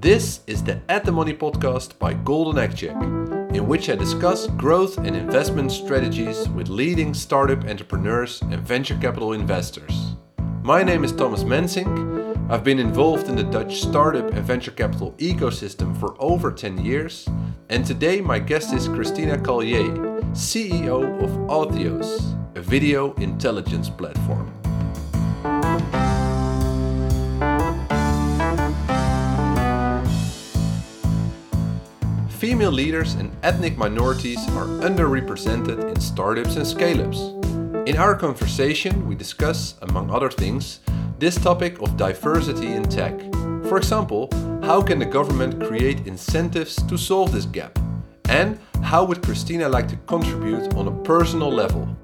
This is the At the Money podcast by Golden Egg Check, in which I discuss growth and investment strategies with leading startup entrepreneurs and venture capital investors. My name is Thomas Mensink. I've been involved in the Dutch startup and venture capital ecosystem for over 10 years, and today my guest is Christina Caljé, CEO of Autheos, a video intelligence platform. Female leaders and ethnic minorities are underrepresented in startups and scale ups. In our conversation, we discuss, among other things, this topic of diversity in tech. For example, how can the government create incentives to solve this gap? And how would Christina like to contribute on a personal level?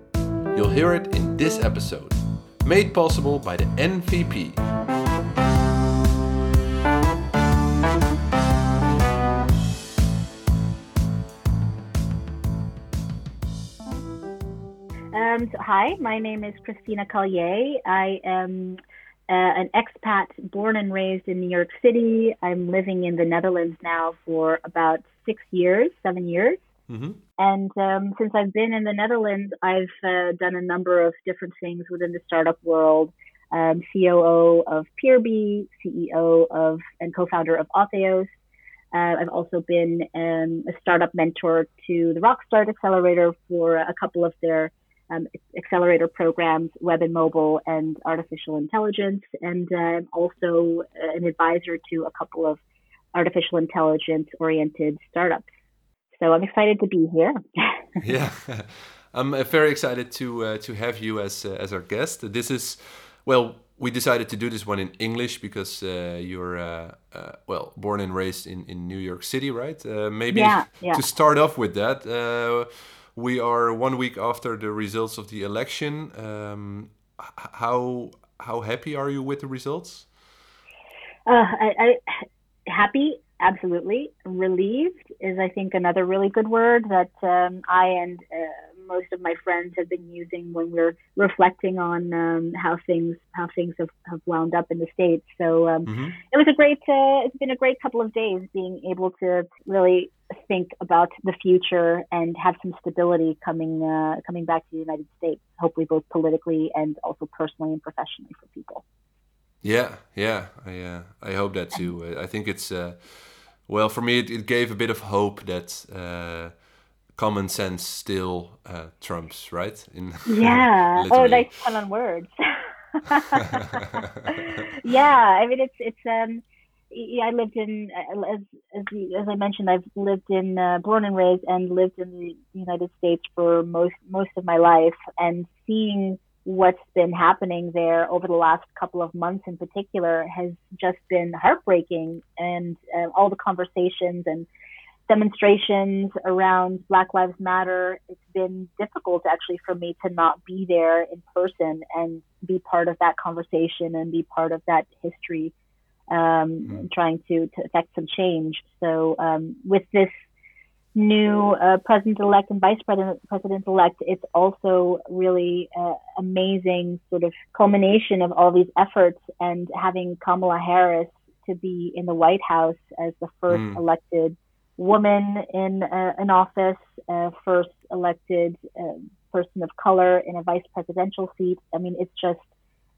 You'll hear it in this episode, made possible by the NVP, Um, so hi, my name is Christina Caljé. I am uh, an expat born and raised in New York City. I'm living in the Netherlands now for about six years, seven years. Mm-hmm. And um, since I've been in the Netherlands, I've uh, done a number of different things within the startup world. Um, COO of Peerby, CEO of and co-founder of Autheos. Uh, I've also been um, a startup mentor to the Rockstart Accelerator for a couple of their um, accelerator programs, web and mobile, and artificial intelligence. And uh, also an advisor to a couple of artificial intelligence oriented startups. So I'm excited to be here. yeah, I'm uh, very excited to uh, to have you as uh, as our guest. This is well, we decided to do this one in English because uh, you're uh, uh, well born and raised in in New York City, right? maybe yeah, yeah. to start off with that we are one week after the results of the election. Um, how how happy are you with the results? Uh, I, I, happy, absolutely. Relieved is, I think, another really good word that um, I and uh, most of my friends have been using when we're reflecting on um, how things how things have, have wound up in the states. So um, mm-hmm. it was a great uh, it's been a great couple of days being able to really think about the future and have some stability coming uh, coming back to the United States. Hopefully, both politically and also personally and professionally for people. Yeah, yeah, I uh, I hope that too. I think it's uh, well for me. It, it, gave a bit of hope that uh, common sense still uh, trumps, right? In yeah. oh, nice fun on words. yeah, I mean it's it's um yeah, I lived in uh, as as, as I mentioned, I've lived in uh, born and raised and lived in the United States for most most of my life, and seeing what's been happening there over the last couple of months in particular has just been heartbreaking, and uh, all the conversations and demonstrations around Black Lives Matter, it's been difficult actually for me to not be there in person and be part of that conversation and be part of that history, um, mm. trying to, to affect some change. So um, with this new uh, president-elect and vice president-elect, it's also really uh, amazing sort of culmination of all these efforts and having Kamala Harris to be in the White House as the first mm. elected woman in uh, an office, uh, first elected uh, person of color in a vice presidential seat. I mean, it's just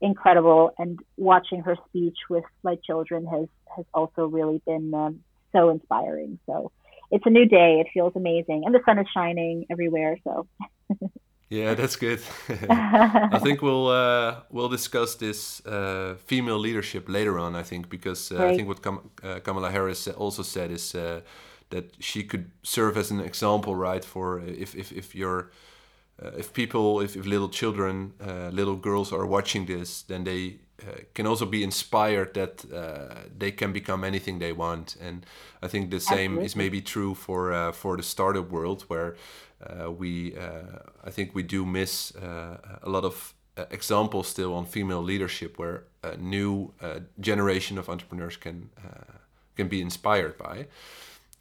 incredible. And watching her speech with my children has has also really been um, so inspiring. So it's a new day. It feels amazing, and the sun is shining everywhere. So. yeah, that's good. I think we'll uh, we'll discuss this uh, female leadership later on. I think because uh, I think what Kam- uh, Kamala Harris also said is uh, that she could serve as an example, right? For if if if you're uh, if people, if, if little children, uh, little girls are watching this, then they uh, can also be inspired that uh, they can become anything they want. And I think the same Absolutely. is maybe true for uh, for the startup world, where uh, we, I think we do miss a lot of examples still on female leadership, where a new generation of entrepreneurs can can be inspired by.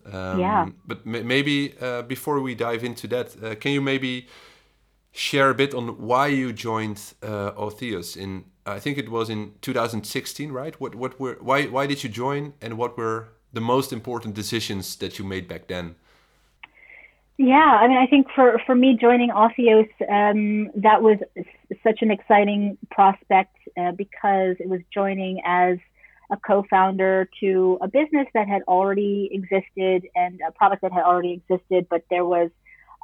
Um, yeah. But maybe uh, before we dive into that, uh, can you maybe share a bit on why you joined uh, Autheos in? I think it was in 2016, right? What what were why why did you join, and what were the most important decisions that you made back then? Yeah, I mean, I think for, for me joining Autheos, um, that was such an exciting prospect uh, because it was joining as a co-founder to a business that had already existed and a product that had already existed, but there was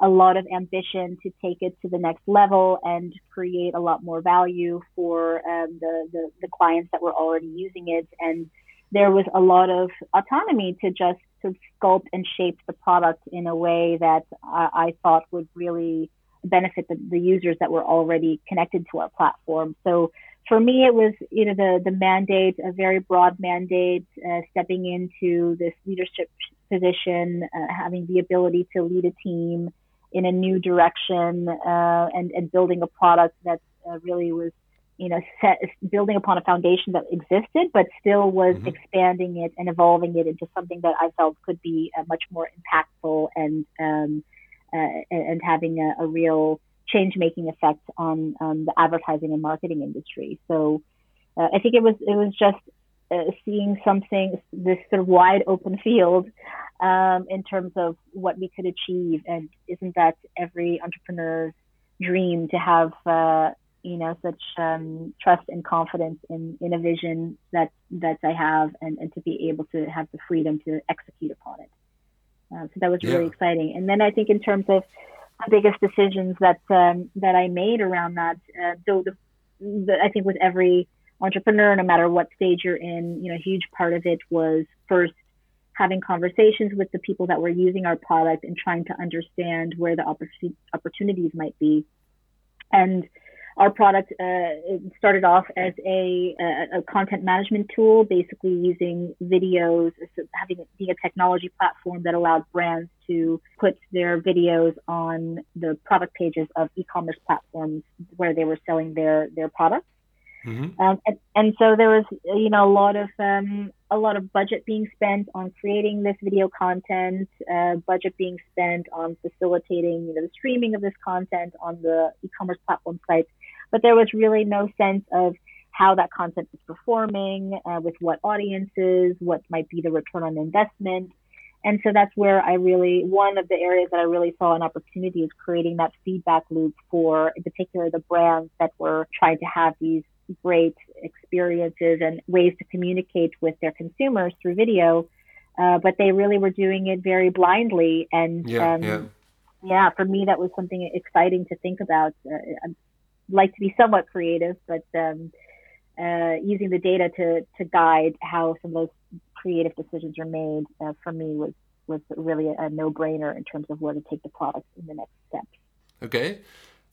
a lot of ambition to take it to the next level and create a lot more value for um, the, the, the clients that were already using it. And there was a lot of autonomy to just to sculpt and shape the product in a way that I, I thought would really benefit the, the users that were already connected to our platform. So for me, it was you know the the mandate, a very broad mandate, uh, stepping into this leadership position, uh, having the ability to lead a team in a new direction, uh, and and building a product that uh, really was you know set, building upon a foundation that existed, but still was mm-hmm. expanding it and evolving it into something that I felt could be uh, much more impactful and um, uh, and having a, a real change making effect on um, the advertising and marketing industry. So uh, I think it was it was just uh, seeing something this sort of wide open field um, in terms of what we could achieve, and isn't that every entrepreneur's dream to have uh, you know such um, trust and confidence in in a vision that that I have, and, and to be able to have the freedom to execute upon it. Uh, so that was really yeah. exciting. And then I think in terms of the biggest decisions that um, that I made around that. Uh, so the, the, I think with every entrepreneur, no matter what stage you're in, you know, a huge part of it was first having conversations with the people that were using our product and trying to understand where the opportunities might be. And our product uh, started off as a, a, a, content management tool, basically using videos, having being a technology platform that allowed brands to put their videos on the product pages of e-commerce platforms where they were selling their their products. Mm-hmm. Um, and, and, so there was, you know, a lot of um, a lot of budget being spent on creating this video content, uh, budget being spent on facilitating, you know, the streaming of this content on the e-commerce platform sites but there was really no sense of how that content was performing, uh, with what audiences, what might be the return on investment. And so that's where I really, one of the areas that I really saw an opportunity is creating that feedback loop for, in particular, the brands that were trying to have these great experiences and ways to communicate with their consumers through video. Uh, but they really were doing it very blindly. And yeah, um, yeah. yeah, for me, that was something exciting to think about. Uh, like to be somewhat creative, but um, uh, using the data to to guide how some of those creative decisions are made uh, for me was was really a, a no brainer in terms of where to take the product in the next steps. Okay.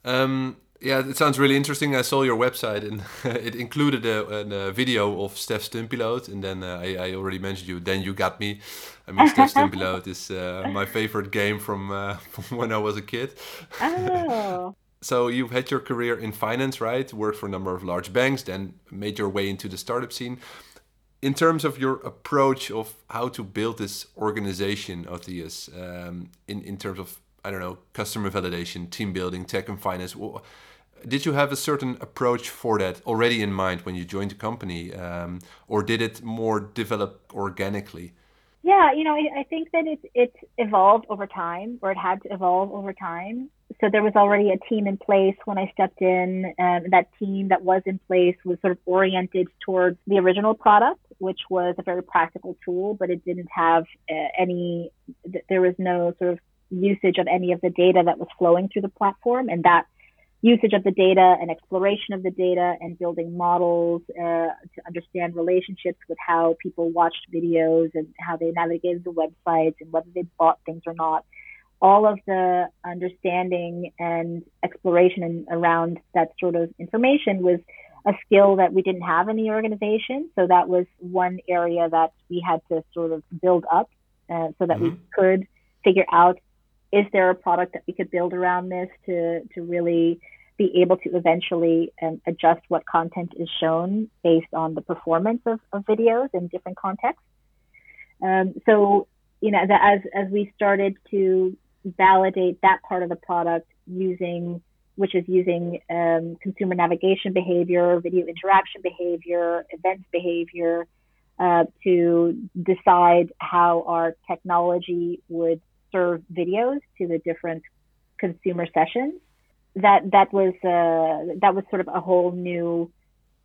Um, yeah, it sounds really interesting. I saw your website and it included a, a, video of Stef Stuntpiloot. And then uh, I, I, already mentioned you. Then you got me. I mean, Stef Stuntpiloot is uh, my favorite game from, uh, from when I was a kid. Oh. So you've had your career in finance, right? Worked for a number of large banks, then made your way into the startup scene. In terms of your approach of how to build this organization, Autheos, um, in in terms of I don't know customer validation, team building, tech and finance, did you have a certain approach for that already in mind when you joined the company, um, or did it more develop organically? Yeah, you know, I, I think that it it evolved over time, or it had to evolve over time. So there was already a team in place when I stepped in, and that team that was in place was sort of oriented towards the original product, which was a very practical tool, but it didn't have uh, any. There was no sort of usage of any of the data that was flowing through the platform, and that usage of the data and exploration of the data and building models uh, to understand relationships with how people watched videos and how they navigated the websites and whether they bought things or not. All of the understanding and exploration around that sort of information was a skill that we didn't have in the organization. So that was one area that we had to sort of build up uh, so that mm-hmm. we could figure out is there a product that we could build around this to to really be able to eventually um, adjust what content is shown based on the performance of, of videos in different contexts. Um, so, you know, as as we started to validate that part of the product using, which is using um, consumer navigation behavior, video interaction behavior, events behavior, uh, to decide how our technology would serve videos to the different consumer sessions. That that was uh, that was sort of a whole new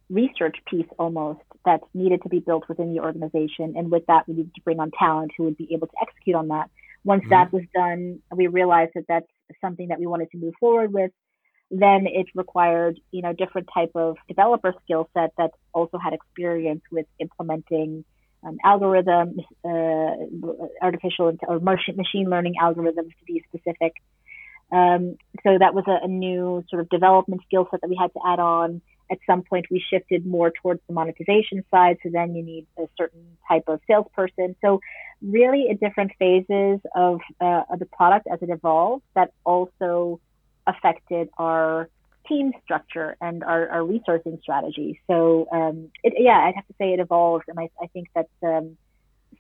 research piece almost that needed to be built within the organization. And with that, we needed to bring on talent who would be able to execute on that. Once mm-hmm. that was done, we realized that that's something that we wanted to move forward with then it required you know different type of developer skill set that also had experience with implementing um, algorithms, uh, artificial or machine learning algorithms to be specific. Um, so that was a, a, new sort of development skill set that we had to add on. At some point, we shifted more towards the monetization side. So then you need a certain type of salesperson. So really, at different phases of, uh, of the product as it evolved, that also affected our team structure and our, our resourcing strategy. So um, it, yeah, I'd have to say it evolves, and I, I think that's um,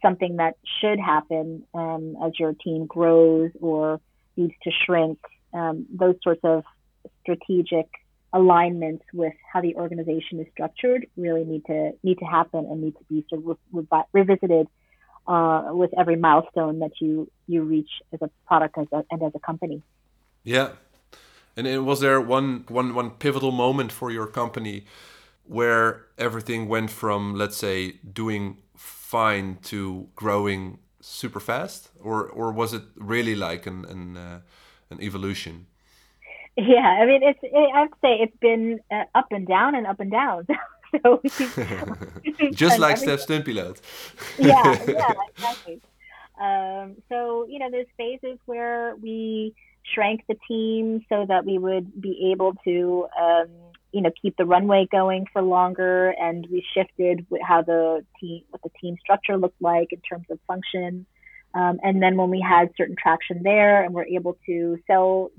something that should happen um, as your team grows or needs to shrink. Um, those sorts of strategic alignments with how the organization is structured really need to need to happen and need to be sort of re- re- revisited uh, with every milestone that you you reach as a product as a, and as a company. Yeah, and was there one one one pivotal moment for your company where everything went from let's say doing fine to growing super fast, or or was it really like an an, uh, an evolution? Yeah, I mean, it's it, I'd say it's been uh, up and down and up and down. so just like Stef Stuntpiloot. yeah, yeah, exactly. Um, so you know, there's phases where we shrank the team so that we would be able to, um, you know, keep the runway going for longer. And we shifted how the team, what the team structure looked like in terms of function. Um, and then when we had certain traction there and were able to sell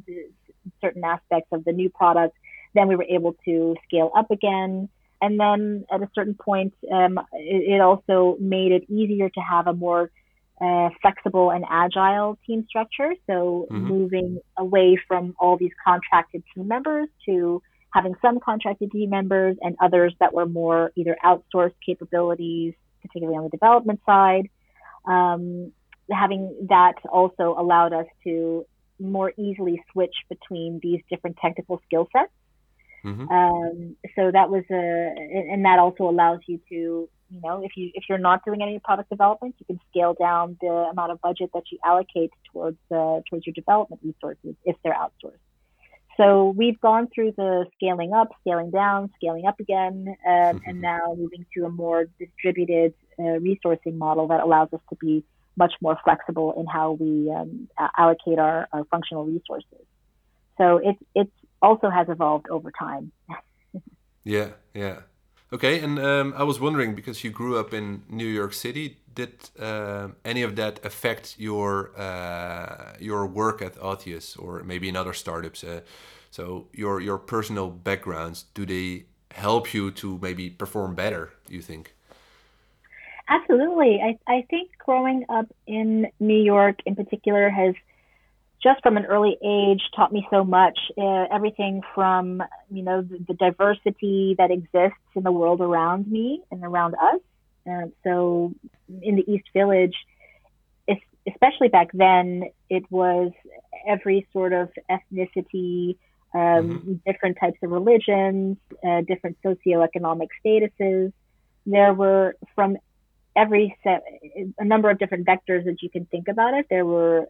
certain aspects of the new product, then we were able to scale up again. And then at a certain point, um, it, it also made it easier to have a more uh, flexible and agile team structure. So mm-hmm. moving away from all these contracted team members to having some contracted team members and others that were more either outsourced capabilities, particularly on the development side. Um, having that also allowed us to more easily switch between these different technical skill sets. Mm-hmm. Um, so that was a, and that also allows you to you know, if you if you're not doing any product development, you can scale down the amount of budget that you allocate towards uh, towards your development resources if they're outsourced. So we've gone through the scaling up, scaling down, scaling up again, um, mm-hmm. and now moving to a more distributed uh, resourcing model that allows us to be much more flexible in how we um, allocate our, our functional resources. So it it also has evolved over time. yeah, yeah. Okay, and um, I was wondering because you grew up in New York City, did uh, any of that affect your uh, your work at Autheos or maybe in other startups? Uh, so your your personal backgrounds, do they help you to maybe perform better? You think? Absolutely. I I think growing up in New York, in particular, has just from an early age taught me so much. Uh, everything from you know the, the, diversity that exists in the world around me and around us. Uh, so in the East Village, especially back then, it was every sort of ethnicity, um, mm-hmm. different types of religions, uh, different socioeconomic statuses. There were from every set, a number of different vectors that you can think about it. There were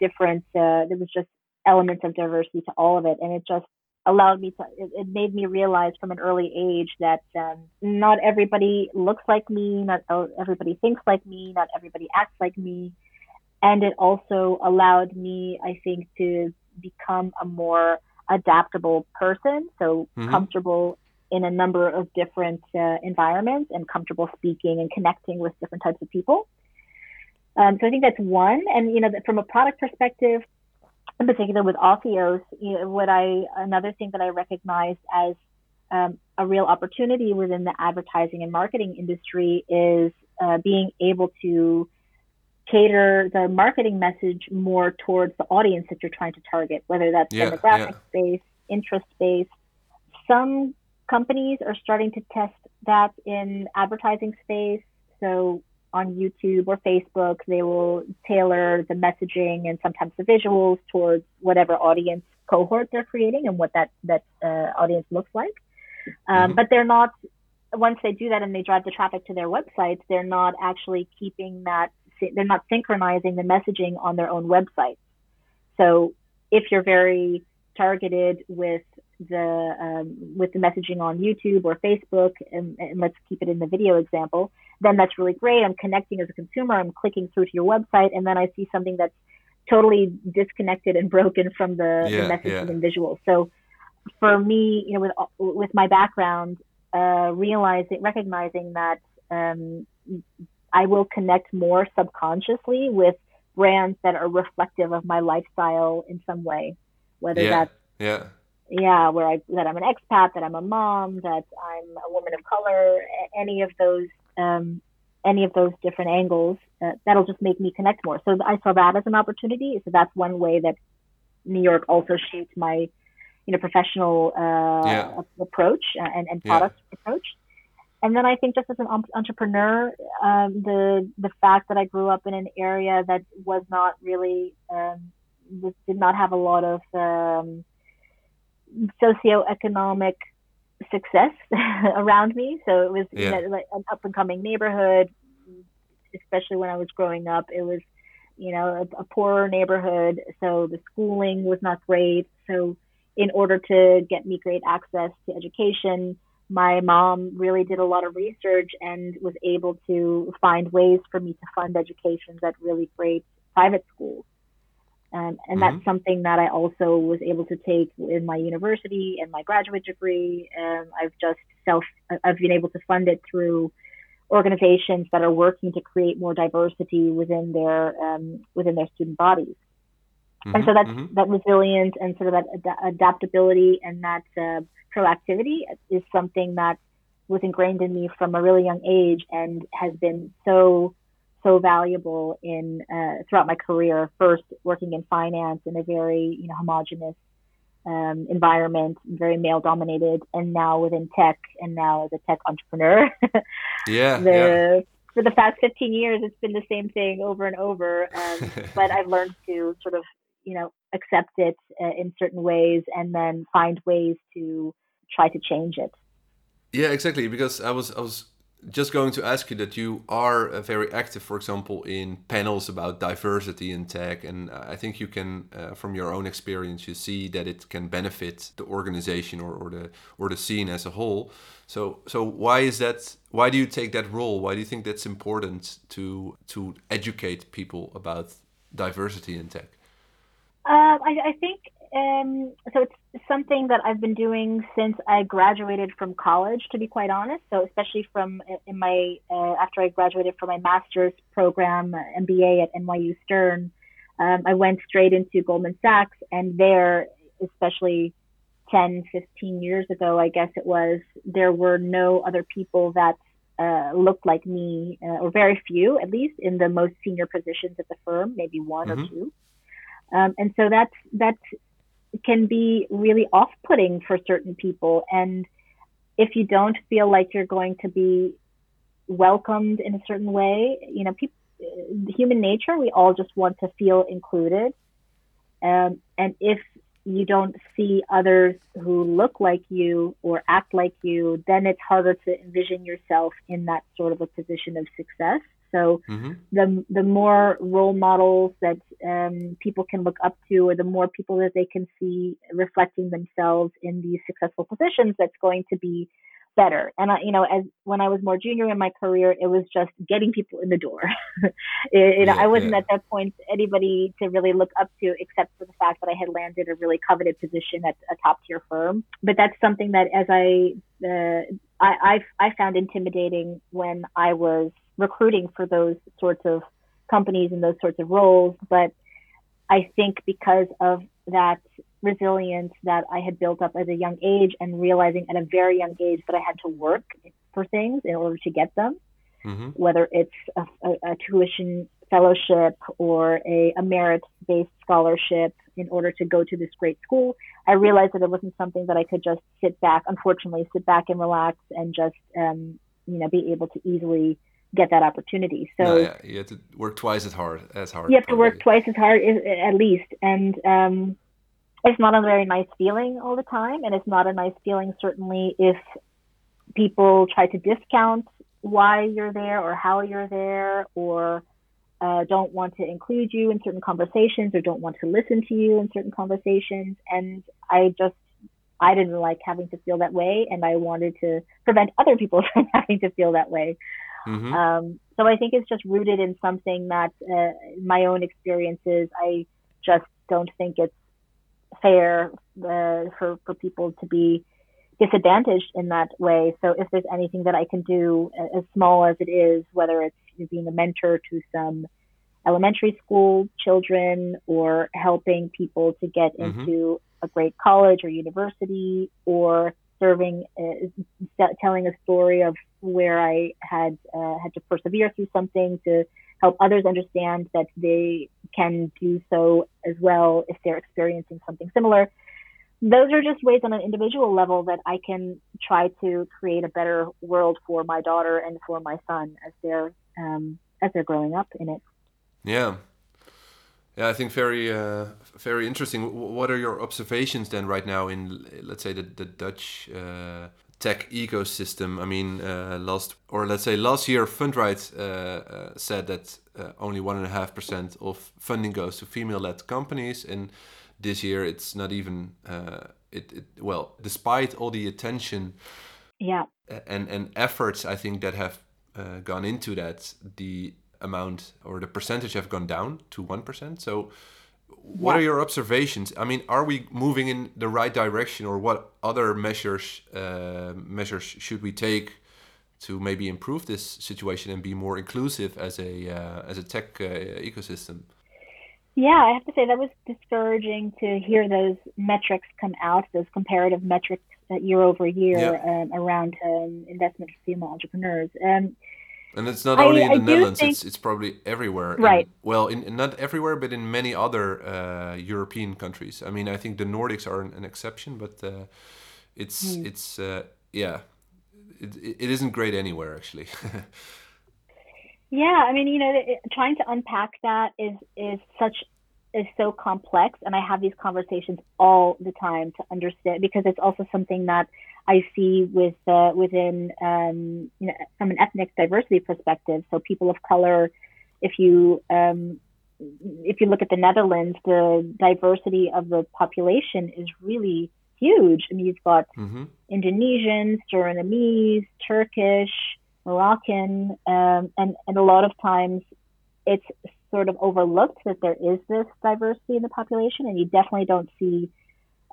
different, uh, there was just elements of diversity to all of it. And it just allowed me to, it, it made me realize from an early age that um, not everybody looks like me, not everybody thinks like me, not everybody acts like me. And it also allowed me, I think, to become a more adaptable person. So mm-hmm. comfortable in a number of different uh, environments and comfortable speaking and connecting with different types of people. Um, so I think that's one. And you know, from a product perspective, in particular with Autheos, you know, what I another thing that I recognized as um, a real opportunity within the advertising and marketing industry is uh, being able to cater the marketing message more towards the audience that you're trying to target, whether that's yeah, demographic yeah. based, interest based. Some companies are starting to test that in advertising space. So on YouTube or Facebook, they will tailor the messaging and sometimes the visuals towards whatever audience cohort they're creating and what that that uh, audience looks like. Um, mm-hmm. But they're not. Once they do that and they drive the traffic to their websites, they're not actually keeping that. They're not synchronizing the messaging on their own websites. So if you're very targeted with the um, with the messaging on YouTube or Facebook, and, and, let's keep it in the video example, then that's really great. I'm connecting as a consumer. I'm clicking through to your website, and then I see something that's totally disconnected and broken from the, yeah, the messaging yeah. and visuals. So for me, you know, with with my background, uh, realizing recognizing that um, I will connect more subconsciously with brands that are reflective of my lifestyle in some way, whether yeah, that's yeah yeah, where I that I'm an expat, that I'm a mom, that I'm a woman of color, any of those um, any of those different angles, uh, that'll just make me connect more. So I saw that as an opportunity. So that's one way that New York also shaped my you know professional uh, yeah. approach and, and product yeah. approach. And then I think just as an entrepreneur, um, the the fact that I grew up in an area that was not really um, was, did not have a lot of um, socioeconomic success around me. So it was yeah. you know, like an up and coming neighborhood, especially when I was growing up. It was, you know, a, a poorer neighborhood. So the schooling was not great. So in order to get me great access to education, my mom really did a lot of research and was able to find ways for me to fund education at really great private schools. Um, and mm-hmm. that's something that I also was able to take in my university and my graduate degree. Um, I've just self, I've been able to fund it through organizations that are working to create more diversity within their um, within their student bodies. Mm-hmm, and so that's mm-hmm. that resilience and sort of that ad- adaptability and that uh, proactivity is something that was ingrained in me from a really young age and has been so so valuable in uh, throughout my career. First, working in finance in a very you know homogenous um, environment, very male dominated, and now within tech, and now as a tech entrepreneur. yeah, the, yeah. For the past 15 years, it's been the same thing over and over. Um, but I've learned to sort of, you know, accept it uh, in certain ways and then find ways to try to change it. Yeah, exactly. Because I was I was just going to ask you that you are uh, very active, for example, in panels about diversity in tech, and I think you can, uh, from your own experience, you see that it can benefit the organization or, or the or the scene as a whole. So, so why is that? Why do you take that role? Why do you think that's important to to educate people about diversity in tech? Um, I, I think um, so it's something that I've been doing since I graduated from college, to be quite honest. So especially from in my uh, after I graduated from my master's program, uh, MBA at NYU Stern, um, I went straight into Goldman Sachs, and there, especially 10, 15 years ago, I guess it was, there were no other people that uh, looked like me, uh, or very few, at least in the most senior positions at the firm, maybe one mm-hmm. or two. Um, and so that's that's can be really off-putting for certain people. And if you don't feel like you're going to be welcomed in a certain way you know people human nature we all just want to feel included. Um, and if you don't see others who look like you or act like you then it's harder to envision yourself in that sort of a position of success so mm-hmm. the the more role models that um, people can look up to, or the more people that they can see reflecting themselves in these successful positions, that's going to be better. And I, you know, as when I was more junior in my career, it was just getting people in the door. it, yeah, I wasn't yeah. at that point anybody to really look up to, except for the fact that I had landed a really coveted position at a top tier firm. But that's something that, as I, uh, I, I, I found intimidating when I was recruiting for those sorts of companies and those sorts of roles. But I think because of that resilience that I had built up at a young age and realizing at a very young age that I had to work for things in order to get them, mm-hmm. whether it's a, a, a, tuition fellowship or a, a merit based scholarship in order to go to this great school, I realized that it wasn't something that I could just sit back, unfortunately, sit back and relax and just, um, you know, be able to easily get that opportunity. So no, yeah, you have to work twice as hard as hard. You have to work twice as hard at least, and um, it's not a very nice feeling all the time, and it's not a nice feeling certainly if people try to discount why you're there or how you're there or uh, don't want to include you in certain conversations or don't want to listen to you in certain conversations. And I just, I didn't like having to feel that way, and I wanted to prevent other people from having to feel that way. Mm-hmm. Um, so I think it's just rooted in something that uh, my own experiences. I just don't think it's fair uh, for for people to be disadvantaged in that way. So if there's anything that I can do, as small as it is, whether it's being a mentor to some elementary school children or helping people to get mm-hmm. into a great college or university or serving, uh, telling a story of where I had uh, had to persevere through something to help others understand that they can do so as well if they're experiencing something similar. Those are just ways on an individual level that I can try to create a better world for my daughter and for my son as they're um, as they're growing up in it. Yeah, yeah, I think very uh, very interesting. What are your observations then right now in let's say the the Dutch uh, tech ecosystem? I mean, uh, last or let's say last year, Fundright uh, uh, said that uh, only one and a half percent of funding goes to female-led companies, and this year it's not even it, it. Well, despite all the attention, yeah, and and efforts I think that have gone into that, the amount or the percentage have gone down to 1%. So what yeah. are your observations? I mean, are we moving in the right direction or what other measures uh, measures should we take to maybe improve this situation and be more inclusive as a uh, as a tech uh, ecosystem? Yeah, I have to say that was discouraging to hear those metrics come out, those comparative metrics year over year yeah. um, around um, investment for female entrepreneurs. Um, and it's not only I, in the Netherlands; think... it's it's probably everywhere. Right. In, well, in, in, not everywhere, but in many other uh, European countries. I mean, I think the Nordics are an, an exception, but uh, it's mm. it's uh, yeah, it, it isn't great anywhere actually. yeah, I mean, you know, it, trying to unpack that is is such is so complex, and I have these conversations all the time to understand because it's also something that I see with uh, within um, you know from an ethnic diversity perspective. So people of color, if you um, if you look at the Netherlands, the diversity of the population is really huge. I mean, you've got mm-hmm. Indonesians, Surinamese, Turkish, Moroccan, um, and and a lot of times it's sort of overlooked that there is this diversity in the population, and you definitely don't see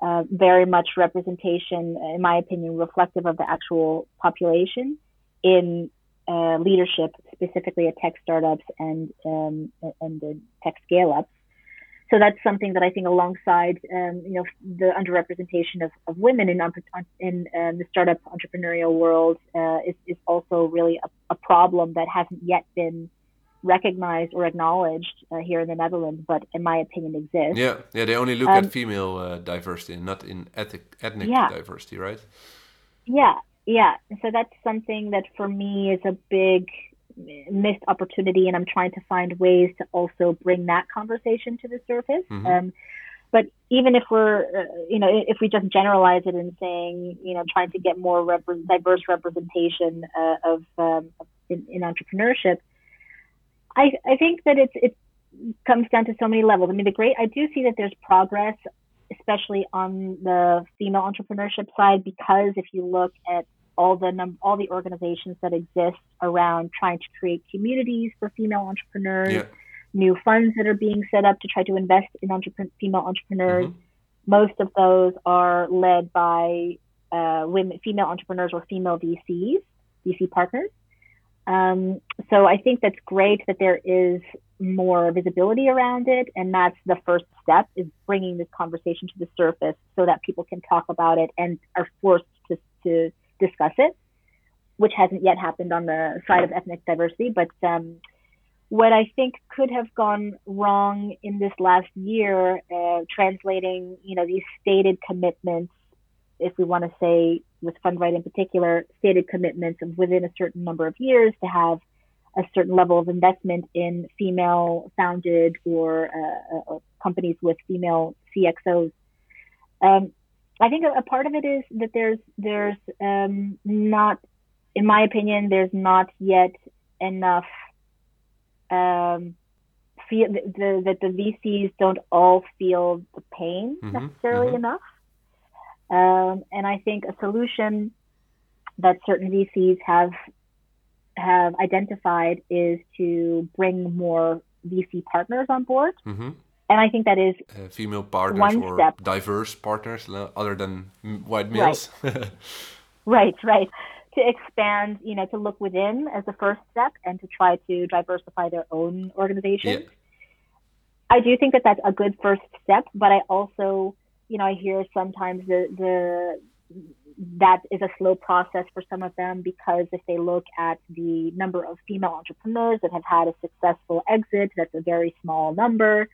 uh, very much representation, in my opinion, reflective of the actual population in uh, leadership, specifically at tech startups and um, and the tech scale ups. So that's something that I think, alongside um, you know the underrepresentation of, of women in in um, the startup entrepreneurial world, uh, is is also really a, a problem that hasn't yet been recognized or acknowledged uh, here in the Netherlands, but in my opinion exists. Yeah, yeah, they only look um, at female uh, diversity and not in ethnic ethnic yeah. diversity, right? Yeah, yeah. So that's something that for me is a big missed opportunity, and I'm trying to find ways to also bring that conversation to the surface. Mm-hmm. Um, but even if we're, uh, you know, if we just generalize it and saying, you know, trying to get more rep- diverse representation uh, of um, in, in entrepreneurship, I, I think that it's it comes down to so many levels. I mean, the great I do see that there's progress, especially on the female entrepreneurship side, because if you look at all the num- all the organizations that exist around trying to create communities for female entrepreneurs, yeah. new funds that are being set up to try to invest in entrep- female entrepreneurs. Mm-hmm. Most of those are led by uh, women, female entrepreneurs or female VCs, VC partners. Um, so I think that's great that there is more visibility around it, and that's the first step is bringing this conversation to the surface so that people can talk about it and are forced to, to discuss it, which hasn't yet happened on the side of ethnic diversity. But um, what I think could have gone wrong in this last year, uh, translating you know these stated commitments if we want to say with Fundright in particular, stated commitments of within a certain number of years to have a certain level of investment in female founded or uh, uh, companies with female CXOs. Um, I think a, a, part of it is that there's there's um, not, in my opinion, there's not yet enough. Um, feel the, that the VCs don't all feel the pain mm-hmm, necessarily mm-hmm. enough. Um, and I think a solution that certain VCs have have identified is to bring more VC partners on board. Mm-hmm. And I think that is uh, female partners or step. diverse partners other than white males. Right. right, right. To expand, you know, to look within as the first step and to try to diversify their own organization. Yeah. I do think that that's a good first step, but I also, you know, I hear sometimes the the that is a slow process for some of them because if they look at the number of female entrepreneurs that have had a successful exit, that's a very small number.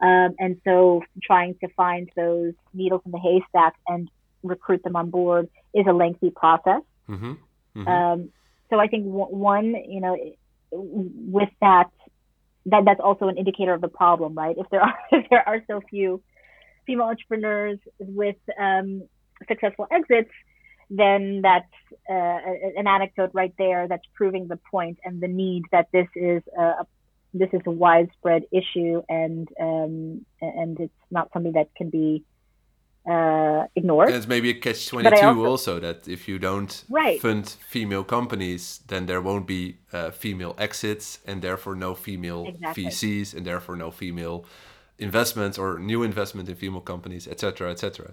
Um, and so trying to find those needles in the haystack and recruit them on board is a lengthy process. Mm-hmm. Mm-hmm. Um, so I think one, you know, with that, that that's also an indicator of the problem, right? If there are if there are so few female entrepreneurs with um, successful exits, then that's uh, an anecdote right there that's proving the point and the need that this is a this is a widespread issue and um, and it's not something that can be uh, ignored. And it's maybe a catch twenty two also, that if you don't right. fund female companies, then there won't be uh, female exits and therefore no female exactly. VCs and therefore no female investments or new investment in female companies, etc., etc.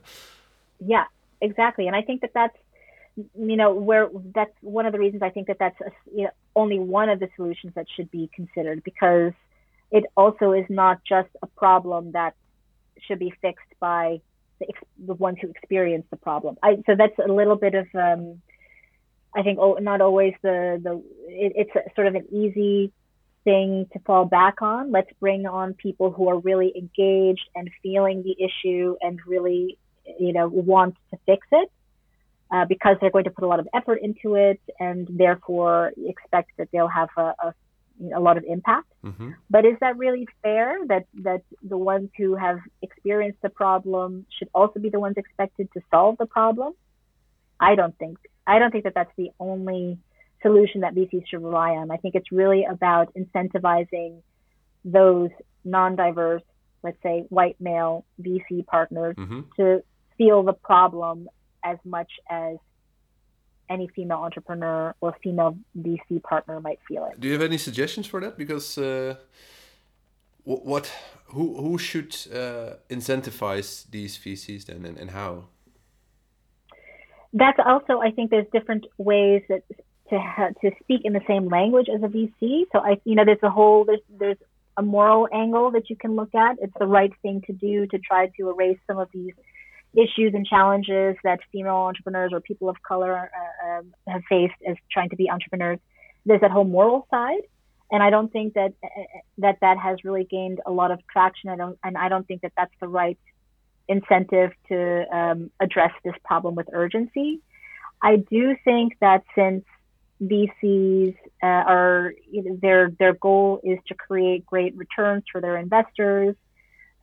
Yeah, exactly. And I think that that's you know where that's one of the reasons I think that that's a, you know, only one of the solutions that should be considered because it also is not just a problem that should be fixed by the, the ones who experience the problem. I, so that's a little bit of um, I think oh, not always the the it, it's a, sort of an easy thing to fall back on. Let's bring on people who are really engaged and feeling the issue and really you know, want to fix it uh, because they're going to put a lot of effort into it and therefore expect that they'll have a, a, a lot of impact. Mm-hmm. But is that really fair that, that the ones who have experienced the problem should also be the ones expected to solve the problem? I don't think. I don't think that that's the only solution that VCs should rely on. I think it's really about incentivizing those non-diverse, let's say white male VC partners mm-hmm. to feel the problem as much as any female entrepreneur or female VC partner might feel it. Do you have any suggestions for that? Because uh, what who who should uh, incentivize these VCs then, and, and how? That's also I think there's different ways that to ha- to speak in the same language as a VC. So I you know there's a whole there's there's a moral angle that you can look at. It's the right thing to do to try to erase some of these issues and challenges that female entrepreneurs or people of color uh, um, have faced as trying to be entrepreneurs. There's that whole moral side, and I don't think that uh, that that has really gained a lot of traction. I don't, and I don't think that that's the right incentive to um, address this problem with urgency. I do think that since VCs uh, are you know, their their goal is to create great returns for their investors.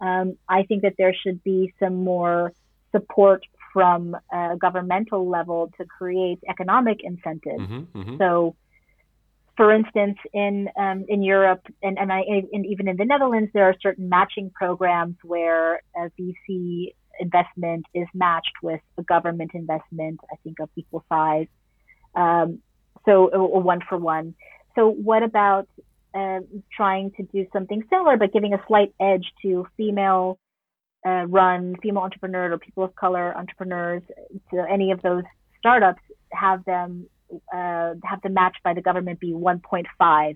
Um, I think that there should be some more support from a governmental level to create economic incentives. Mm-hmm, mm-hmm. So, for instance, in um, in Europe and and, I, and even in the Netherlands, there are certain matching programs where a VC investment is matched with a government investment. I think of equal size, um, so a one for one. So, what about uh, trying to do something similar, but giving a slight edge to female uh, run female entrepreneurs or people of color entrepreneurs to any of those startups have them uh, have the match by the government be 1.5x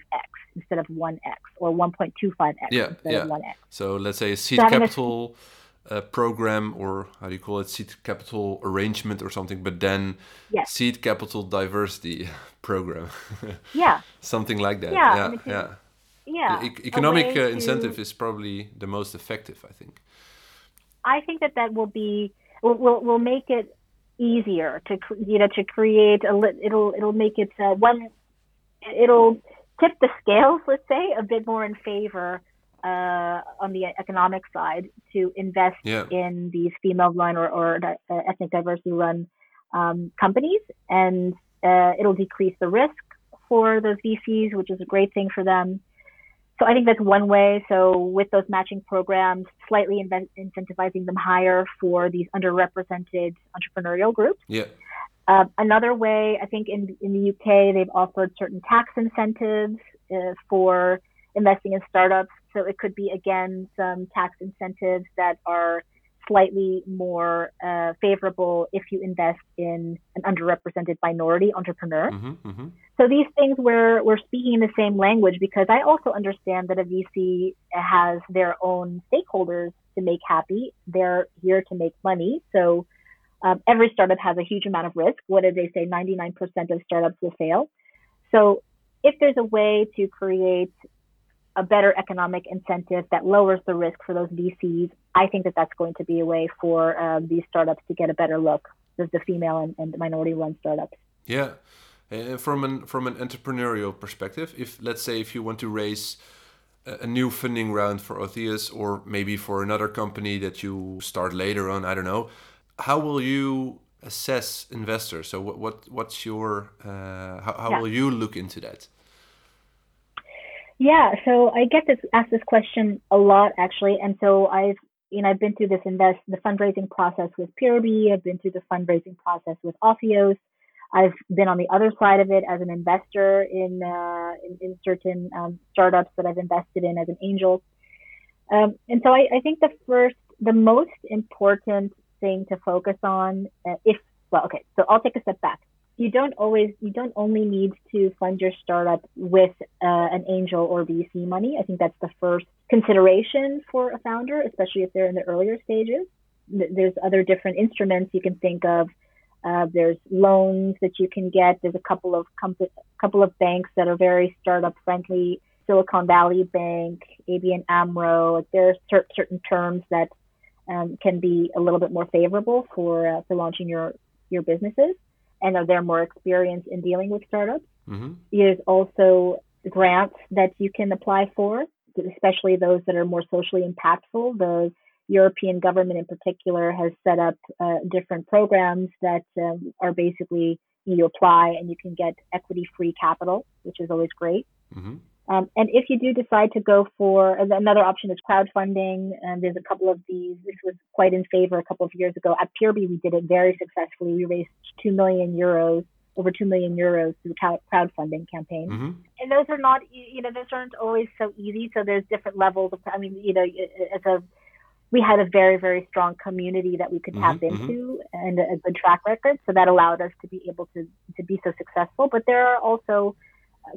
instead of 1x or 1.25x yeah, instead yeah. of 1x. So let's say a seed so capital a, uh, program or how do you call it seed capital arrangement or something, but then yes. seed capital diversity program. yeah. Something like that. Yeah. Yeah. yeah. yeah. E economic uh, incentive is probably the most effective, I think. I think that that will be will will, will make it easier to you know to create a it'll it'll make it uh, one it'll tip the scales, let's say, a bit more in favor uh, on the economic side to invest yeah. in these female-run or, or uh, ethnic diversity-run um, companies, and uh, it'll decrease the risk for those VCs, which is a great thing for them. So I think that's one way. So with those matching programs, slightly incentivizing them higher for these underrepresented entrepreneurial groups. Yeah. Uh, another way, I think in in the UK, they've offered certain tax incentives uh, for investing in startups. So it could be again some tax incentives that are slightly more uh, favorable if you invest in an underrepresented minority entrepreneur. Mm-hmm, mm-hmm. So these things we're we're speaking the same language because I also understand that a VC has their own stakeholders to make happy. They're here to make money. So um, every startup has a huge amount of risk. What did they say? 99% of startups will fail. So if there's a way to create a better economic incentive that lowers the risk for those VCs, I think that that's going to be a way for um, these startups to get a better look, the, the female and, and minority-run startups. Yeah, uh, from an from an entrepreneurial perspective, if let's say if you want to raise a new funding round for Autheos or maybe for another company that you start later on, I don't know, how will you assess investors? So what, what what's your uh, how, how yeah. will you look into that? Yeah, so I get this asked this question a lot actually, and so I've you know I've been through this invest the fundraising process with Peerby. I've been through the fundraising process with Autheos. I've been on the other side of it as an investor in uh, in, in, certain um, startups that I've invested in as an angel. Um, and so I, I, think the first, the most important thing to focus on, uh, if well, okay, so I'll take a step back you don't always you don't only need to fund your startup with uh, an angel or VC money. I think that's the first consideration for a founder, especially if they're in the earlier stages. There's other different instruments you can think of. Uh, there's loans that you can get. There's a couple of couple of banks that are very startup friendly. Silicon Valley Bank, ABN AMRO. There are cer- certain terms that um, can be a little bit more favorable for uh, for launching your your businesses and are there more experienced in dealing with startups. Mm-hmm. There's also grants that you can apply for, especially those that are more socially impactful. The European government, in particular, has set up uh, different programs that um, are basically you apply and you can get equity free capital, which is always great. Mm-hmm. Um, and if you do decide to go for another option is crowdfunding, and there's a couple of these. This was quite in favor a couple of years ago. At Peerby, we did it very successfully. We raised two million euros, over two million euros through the crowdfunding campaign. Mm-hmm. And those are not, you know, those aren't always so easy. So there's different levels of. I mean, you know, as a we had a very very strong community that we could tap mm-hmm, mm-hmm. into mm-hmm. and a good track record so that allowed us to be able to to be so successful but there are also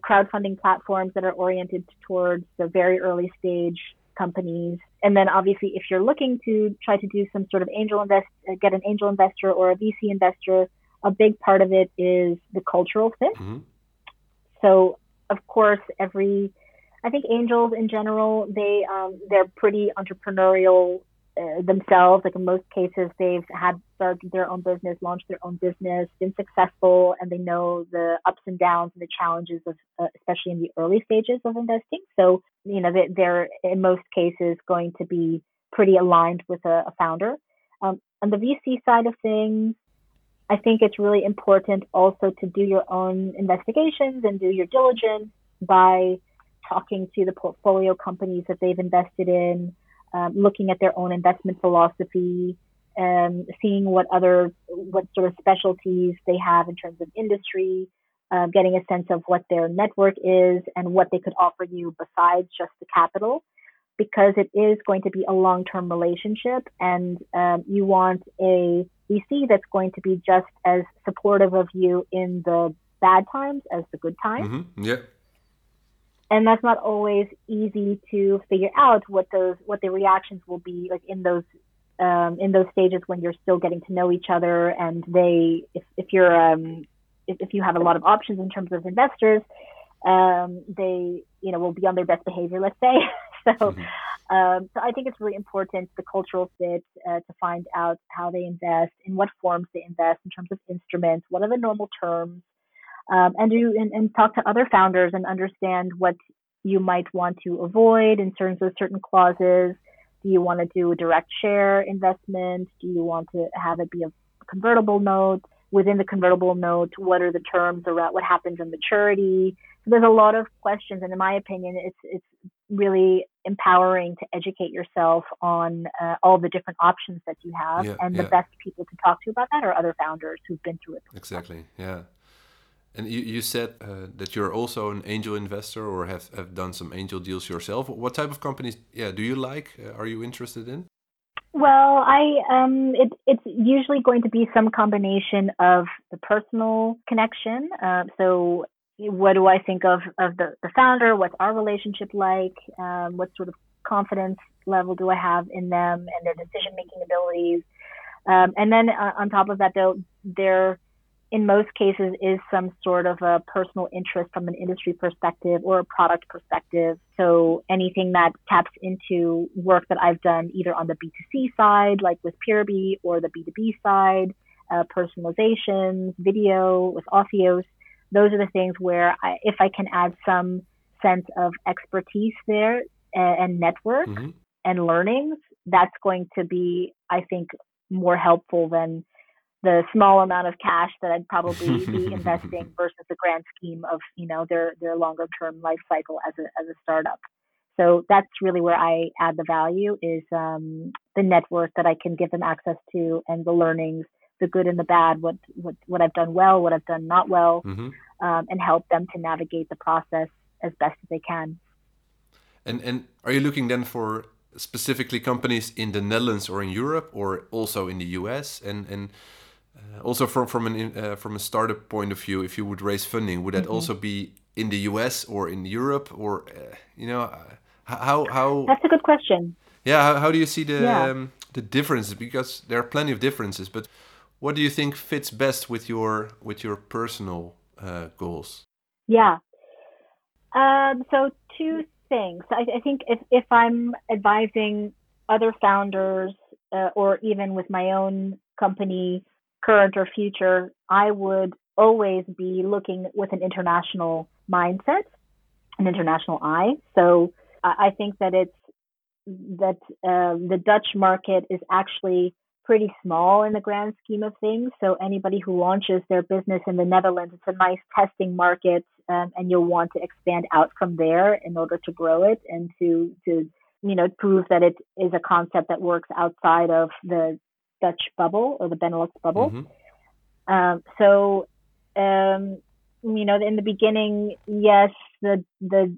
crowdfunding platforms that are oriented towards the very early stage companies. And then obviously, if you're looking to try to do some sort of angel invest, uh, get an angel investor or a VC investor, a big part of it is the cultural fit. Mm-hmm. So, of course, every I think angels in general, they um, they're pretty entrepreneurial uh, themselves. Like in most cases, they've had started their own business, launched their own business, been successful, and they know the ups and downs and the challenges of, uh, especially in the early stages of investing. So, you know, they, they're in most cases going to be pretty aligned with a, a founder. Um, on the VC side of things, I think it's really important also to do your own investigations and do your diligence by talking to the portfolio companies that they've invested in um, looking at their own investment philosophy, and seeing what other what sort of specialties they have in terms of industry, uh, getting a sense of what their network is and what they could offer you besides just the capital, because it is going to be a long-term relationship, and um, you want a VC that's going to be just as supportive of you in the bad times as the good times. Mm-hmm. Yeah and that's not always easy to figure out what those what the reactions will be like in those um, in those stages when you're still getting to know each other and they if, if you're um, if, if you have a lot of options in terms of investors um, they you know will be on their best behavior let's say so mm-hmm. um, so I think it's really important the cultural fit uh, to find out how they invest in what forms they invest in terms of instruments what are the normal terms um, and do and, and talk to other founders and understand what you might want to avoid in terms of certain clauses. Do you want to do a direct share investment? Do you want to have it be a convertible note? Within the convertible note, what are the terms around what happens in maturity? So there's a lot of questions, and in my opinion, it's it's really empowering to educate yourself on uh, all the different options that you have, yeah, and the best people to talk to about that are other founders who've been through it. Exactly. Yeah. And you, you said uh, that you're also an angel investor or have, have done some angel deals yourself. What type of companies yeah, do you like? Uh, are you interested in? Well, I um, it, it's usually going to be some combination of the personal connection. Uh, so, what do I think of of the, the founder? What's our relationship like? Um, what sort of confidence level do I have in them and their decision making abilities? Um, and then uh, on top of that, though, their in most cases is some sort of a personal interest from an industry perspective or a product perspective. So anything that taps into work that I've done either on the B2C side, like with Peerby, or the B2B side, uh, personalizations, video with Autheos, those are the things where I, if I can add some sense of expertise there and, and network mm-hmm. and learnings, that's going to be, I think, more helpful than the small amount of cash that I'd probably be investing versus the grand scheme of you know their their longer term life cycle as a as a startup. So that's really where I add the value is um, the network that I can give them access to and the learnings, the good and the bad, what what what I've done well, what I've done not well, mm-hmm. um, and help them to navigate the process as best as they can. And and are you looking then for specifically companies in the Netherlands or in Europe or also in the US and and uh, also from from an uh, from a startup point of view, if you would raise funding, would that mm -hmm. also be in the U.S. or in Europe, or uh, you know, uh, how how? That's a good question. Yeah, how, how do you see the yeah. um, the differences? Because there are plenty of differences, but what do you think fits best with your with your personal uh, goals? Yeah. Um, so two things. I, I, think if if I'm advising other founders uh, or even with my own company current or future, I would always be looking with an international mindset, an international eye. So I think that it's that uh, the Dutch market is actually pretty small in the grand scheme of things. So anybody who launches their business in the Netherlands, it's a nice testing market, um, and you'll want to expand out from there in order to grow it and to to you know prove that it is a concept that works outside of the Dutch bubble or the Benelux bubble. Mm-hmm. Um, so, um, you know, in the beginning, yes, the the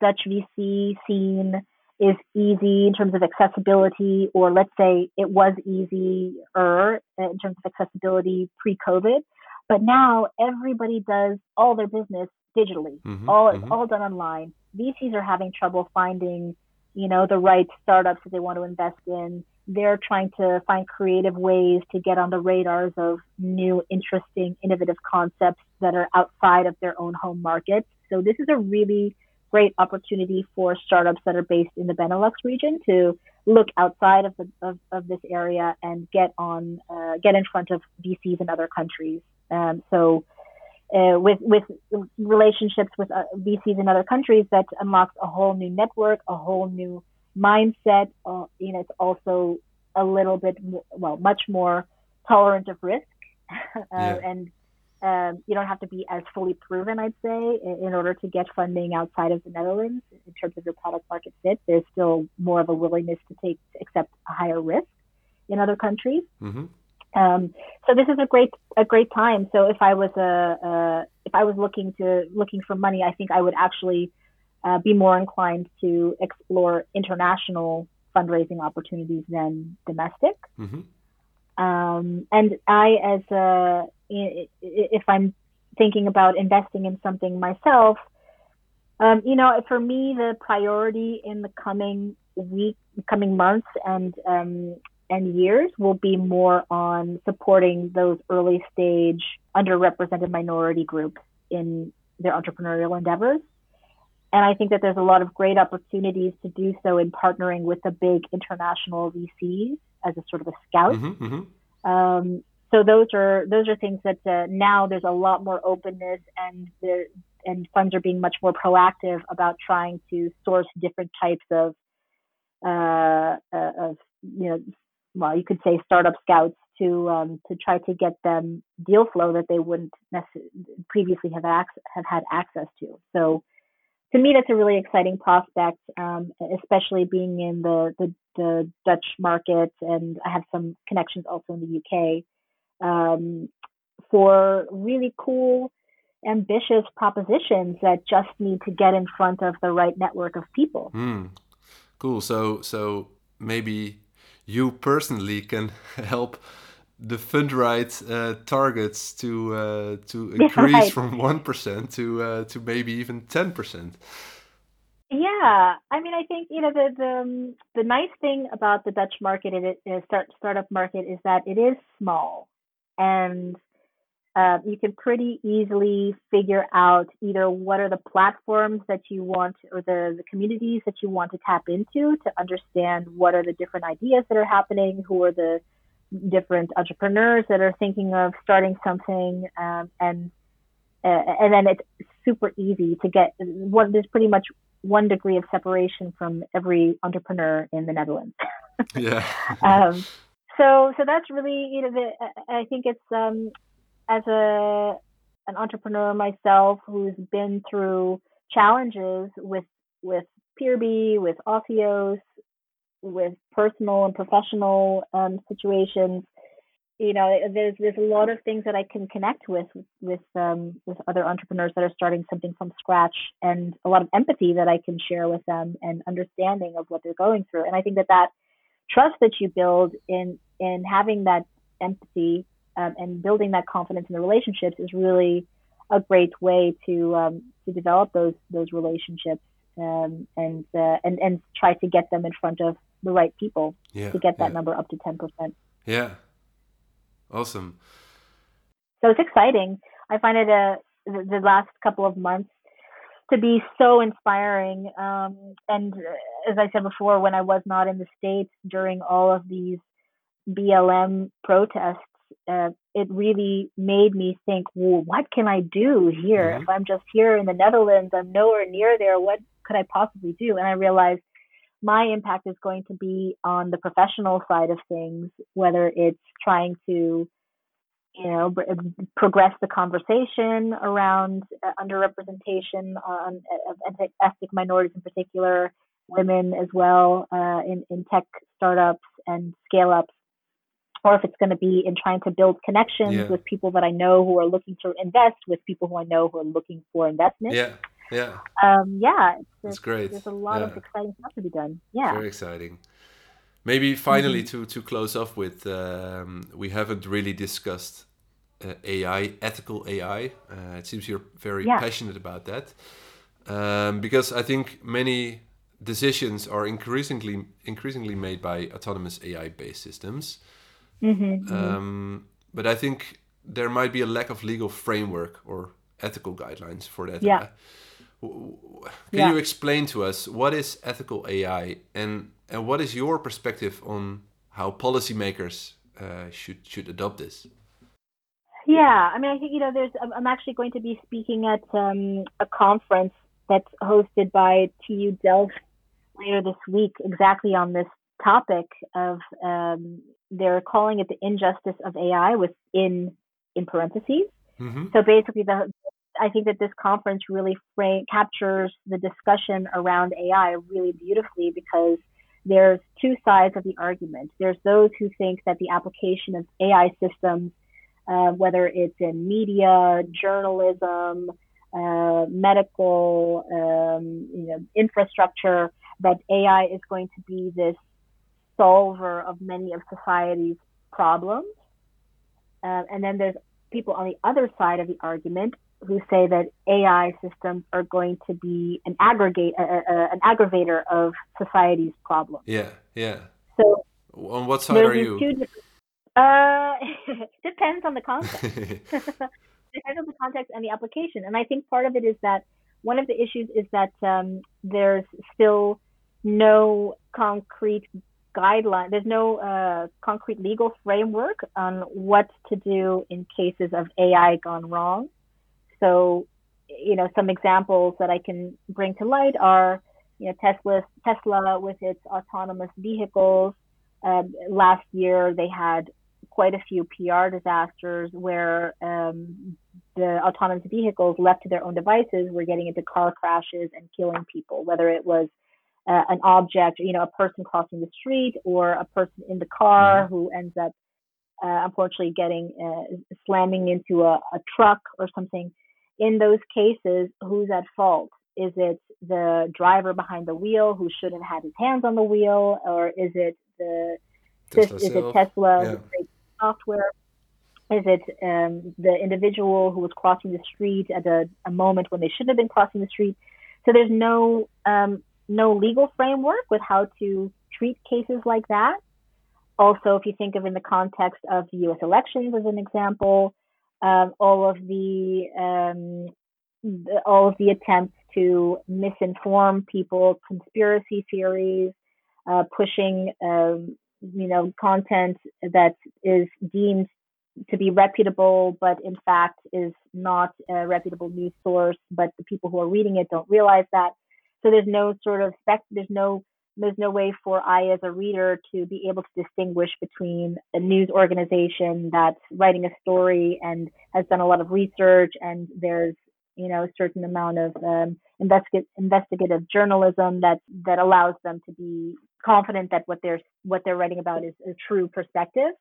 Dutch VC scene is easy in terms of accessibility, or let's say it was easier in terms of accessibility pre-COVID. But now everybody does all their business digitally. Mm-hmm, all it's mm-hmm. all done online. VCs are having trouble finding, you know, the right startups that they want to invest in they're trying to find creative ways to get on the radars of new, interesting, innovative concepts that are outside of their own home market. So this is a really great opportunity for startups that are based in the Benelux region to look outside of, the, of, of this area and get on uh, get in front of VCs in other countries. Um, so uh, with with relationships with uh, VCs in other countries, that unlocks a whole new network, a whole new mindset, uh, you know, it's also a little bit more, well, much more tolerant of risk, uh, yeah. and um, you don't have to be as fully proven, I'd say, in, in, order to get funding outside of the Netherlands in terms of your product market fit. There's still more of a willingness to take to accept a higher risk in other countries. Mm-hmm. Um, so this is a great a great time. So if I was a, a if I was looking to looking for money, I think I would actually uh, be more inclined to explore international fundraising opportunities than domestic. Mm-hmm. Um, and I, as a, if I'm thinking about investing in something myself, um, you know, for me, the priority in the coming week, coming months, and um, and years will be more on supporting those early stage underrepresented minority groups in their entrepreneurial endeavors. And I think that there's a lot of great opportunities to do so in partnering with the big international VCs as a sort of a scout. Mm-hmm, mm-hmm. Um, so those are those are things that uh, now there's a lot more openness and there and funds are being much more proactive about trying to source different types of uh, uh, of you know well you could say startup scouts to um, to try to get them deal flow that they wouldn't necessarily previously have ac- have had access to. So to me, that's a really exciting prospect, um, especially being in the, the, the Dutch market, and I have some connections also in the UK um, for really cool, ambitious propositions that just need to get in front of the right network of people. Mm, cool. So so maybe you personally can help the Fundright uh, targets to uh, to increase right. from one percent to uh, to maybe even ten percent. Yeah, I mean, I think you know the the um, the nice thing about the Dutch market, it is start startup market, is that it is small, and uh, you can pretty easily figure out either what are the platforms that you want or the, the communities that you want to tap into to understand what are the different ideas that are happening, who are the different entrepreneurs that are thinking of starting something, um, and uh, and then it's super easy to get one. There's pretty much one degree of separation from every entrepreneur in the Netherlands. yeah. um, so so that's really you know the, I think it's um, as a an entrepreneur myself who's been through challenges with with Peerby, with Autheos, with personal and professional um, situations. You know, there's there's a lot of things that I can connect with with um, with other entrepreneurs that are starting something from scratch, and a lot of empathy that I can share with them and understanding of what they're going through. And I think that that trust that you build in in having that empathy um, and building that confidence in the relationships is really a great way to um, to develop those those relationships um, and uh, and and try to get them in front of the right people yeah, to get that yeah. number up to 10%. Yeah. Awesome. So it's exciting. I find it a, uh, the, the last couple of months to be so inspiring. Um, and uh, as I said before, when I was not in the States during all of these BLM protests, uh, it really made me think, well, what can I do here? Mm-hmm. If I'm just here in the Netherlands, I'm nowhere near there. What could I possibly do? And I realized my impact is going to be on the professional side of things, whether it's trying to, you know, progress the conversation around uh, underrepresentation on of ethnic minorities in particular, women as well uh, in in tech startups and scale ups, or if it's going to be in trying to build connections yeah. with people that I know who are looking to invest, with people who I know who are looking for investment. Yeah. Yeah. Um, yeah. It's, great. There's a lot yeah. of exciting stuff to be done. Yeah. Very exciting. Maybe finally mm-hmm. to to close off with, um, we haven't really discussed uh, AI, ethical AI. Uh, it seems you're very yeah. passionate about that, um, because I think many decisions are increasingly increasingly made by autonomous AI based systems. Mm-hmm, mm-hmm. Um, but I think there might be a lack of legal framework or ethical guidelines for that. Yeah. Can yeah. you explain to us what is ethical AI and and what is your perspective on how policymakers uh, should should adopt this? Yeah, I mean, I think you know, there's. I'm actually going to be speaking at um, a conference that's hosted by TU Delft later this week, exactly on this topic of. Um, they're calling it the injustice of AI within in parentheses. Mm-hmm. So basically, the I think that this conference really frame, captures the discussion around AI really beautifully because there's two sides of the argument. There's those who think that the application of AI systems, uh, whether it's in media, journalism, uh, medical, um, you know, infrastructure, that AI is going to be this solver of many of society's problems. Uh, and then there's people on the other side of the argument who say that AI systems are going to be an aggregate, uh, uh, an aggravator of society's problems. Yeah, yeah. So, on what side are you? Two, uh, depends on the context. depends on the context and the application. And I think part of it is that one of the issues is that um, there's still no concrete guideline. There's no uh, concrete legal framework on what to do in cases of AI gone wrong. So, you know, some examples that I can bring to light are, you know, Tesla, Tesla with its autonomous vehicles. Uh, last year, they had quite a few PR disasters where um, the autonomous vehicles left to their own devices were getting into car crashes and killing people, whether it was uh, an object, you know, a person crossing the street or a person in the car mm-hmm. who ends up uh, unfortunately getting uh, slamming into a, a truck or something. In those cases, who's at fault? Is it the driver behind the wheel who shouldn't have had his hands on the wheel, or is it the Tesla is it Tesla yeah. software? Is it um, the individual who was crossing the street at a, a, moment when they shouldn't have been crossing the street? So there's no um, no legal framework with how to treat cases like that. Also, if you think of in the context of the U.S. elections as an example, um, all of the, um, the, all of the attempts to misinform people, conspiracy theories, uh, pushing um, you know content that is deemed to be reputable, but in fact is not a reputable news source, but the people who are reading it don't realize that. So there's no sort of spec, there's no there's no way for I as a reader to be able to distinguish between a news organization that's writing a story and has done a lot of research and there's you know a certain amount of um, investigative investigative journalism that that allows them to be confident that what they're what they're writing about is a true perspective.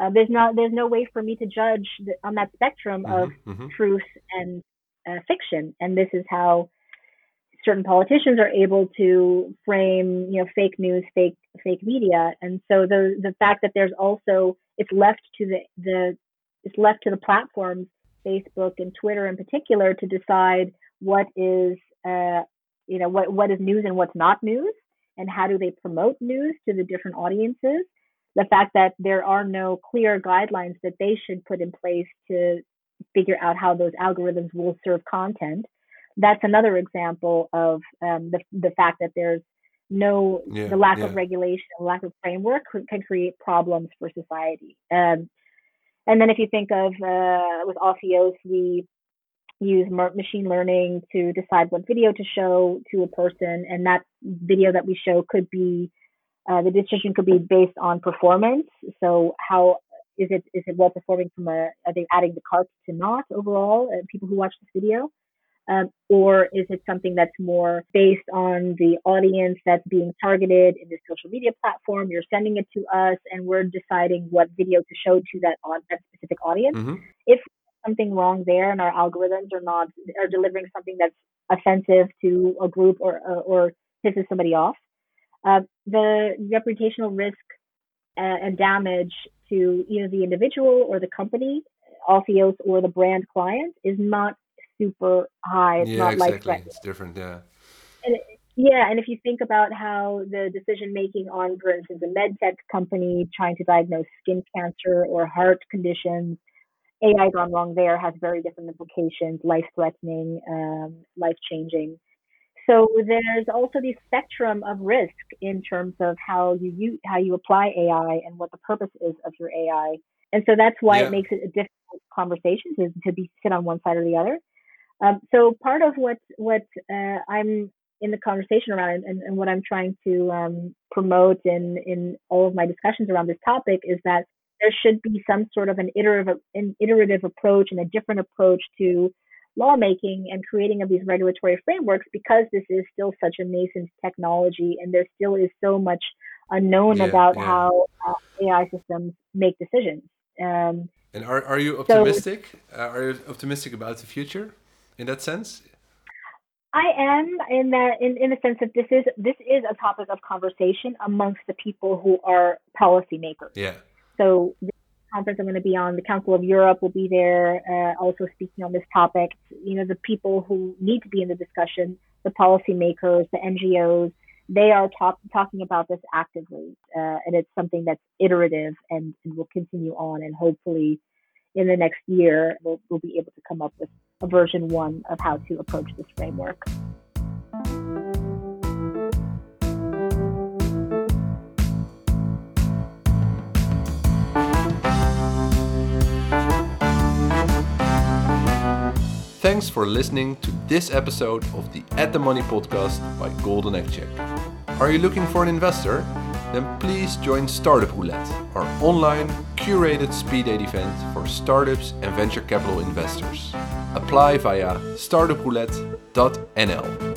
Uh, there's not there's no way for me to judge the, on that spectrum mm-hmm, of mm-hmm. truth and uh, fiction, and this is how certain politicians are able to frame, you know, fake news, fake fake media, and so the the fact that there's also it's left to the the it's left to the platforms, Facebook and Twitter in particular, to decide what is uh, you know what what is news and what's not news, and how do they promote news to the different audiences. The fact that there are no clear guidelines that they should put in place to figure out how those algorithms will serve content that's another example of um, the the fact that there's no yeah, the lack yeah. of regulation, lack of framework can create problems for society. Um, and then if you think of uh, with Autheos, we use machine learning to decide what video to show to a person, and that video that we show could be uh, the decision could be based on performance. So how is it is it well performing from a are they adding the carts to not overall uh, people who watch this video um, or is it something that's more based on the audience that's being targeted in the social media platform? You're sending it to us, and we're deciding what video to show to that on that specific audience. Mm-hmm. If something wrong there, and our algorithms are not are delivering something that's offensive to a group or or, or pisses somebody off, uh, the reputational risk uh, and damage to either the individual or the company, Autheos or the brand client, is not super high. It's yeah, not exactly. It's different, yeah. And it, yeah, and if you think about how the decision making on, for instance, a med tech company trying to diagnose skin cancer or heart conditions, AI gone wrong there has very different implications, life threatening, um, life changing. So there's also the spectrum of risk in terms of how you, you how you apply AI and what the purpose is of your AI. And so that's why yeah. it makes it a difficult conversation to, to be sit on one side or the other. Um, so part of what what uh, I'm in the conversation around and, and what I'm trying to um, promote in in all of my discussions around this topic is that there should be some sort of an iterative an iterative approach and a different approach to lawmaking and creating of these regulatory frameworks because this is still such a nascent technology and there still is so much unknown yeah, about yeah. how uh, AI systems make decisions. Um, and are, are you optimistic? So, uh, are you optimistic about the future? In that sense? I am in that in, in the sense that this is this is a topic of conversation amongst the people who are policymakers. Yeah. So the conference I'm going to be on, the Council of Europe will be there, uh, also speaking on this topic. You know, the people who need to be in the discussion, the policymakers, the NGOs, they are talk, talking about this actively, uh, and it's something that's iterative and, and will continue on, and hopefully in the next year, we'll, we'll be able to come up with a version one of how to approach this framework. Thanks for listening to this episode of the At the Money podcast by Golden Egg Check. Are you looking for an investor? Then please join Startup Roulette, our online curated speed date event for startups and venture capital investors. Apply via startuproulette.nl.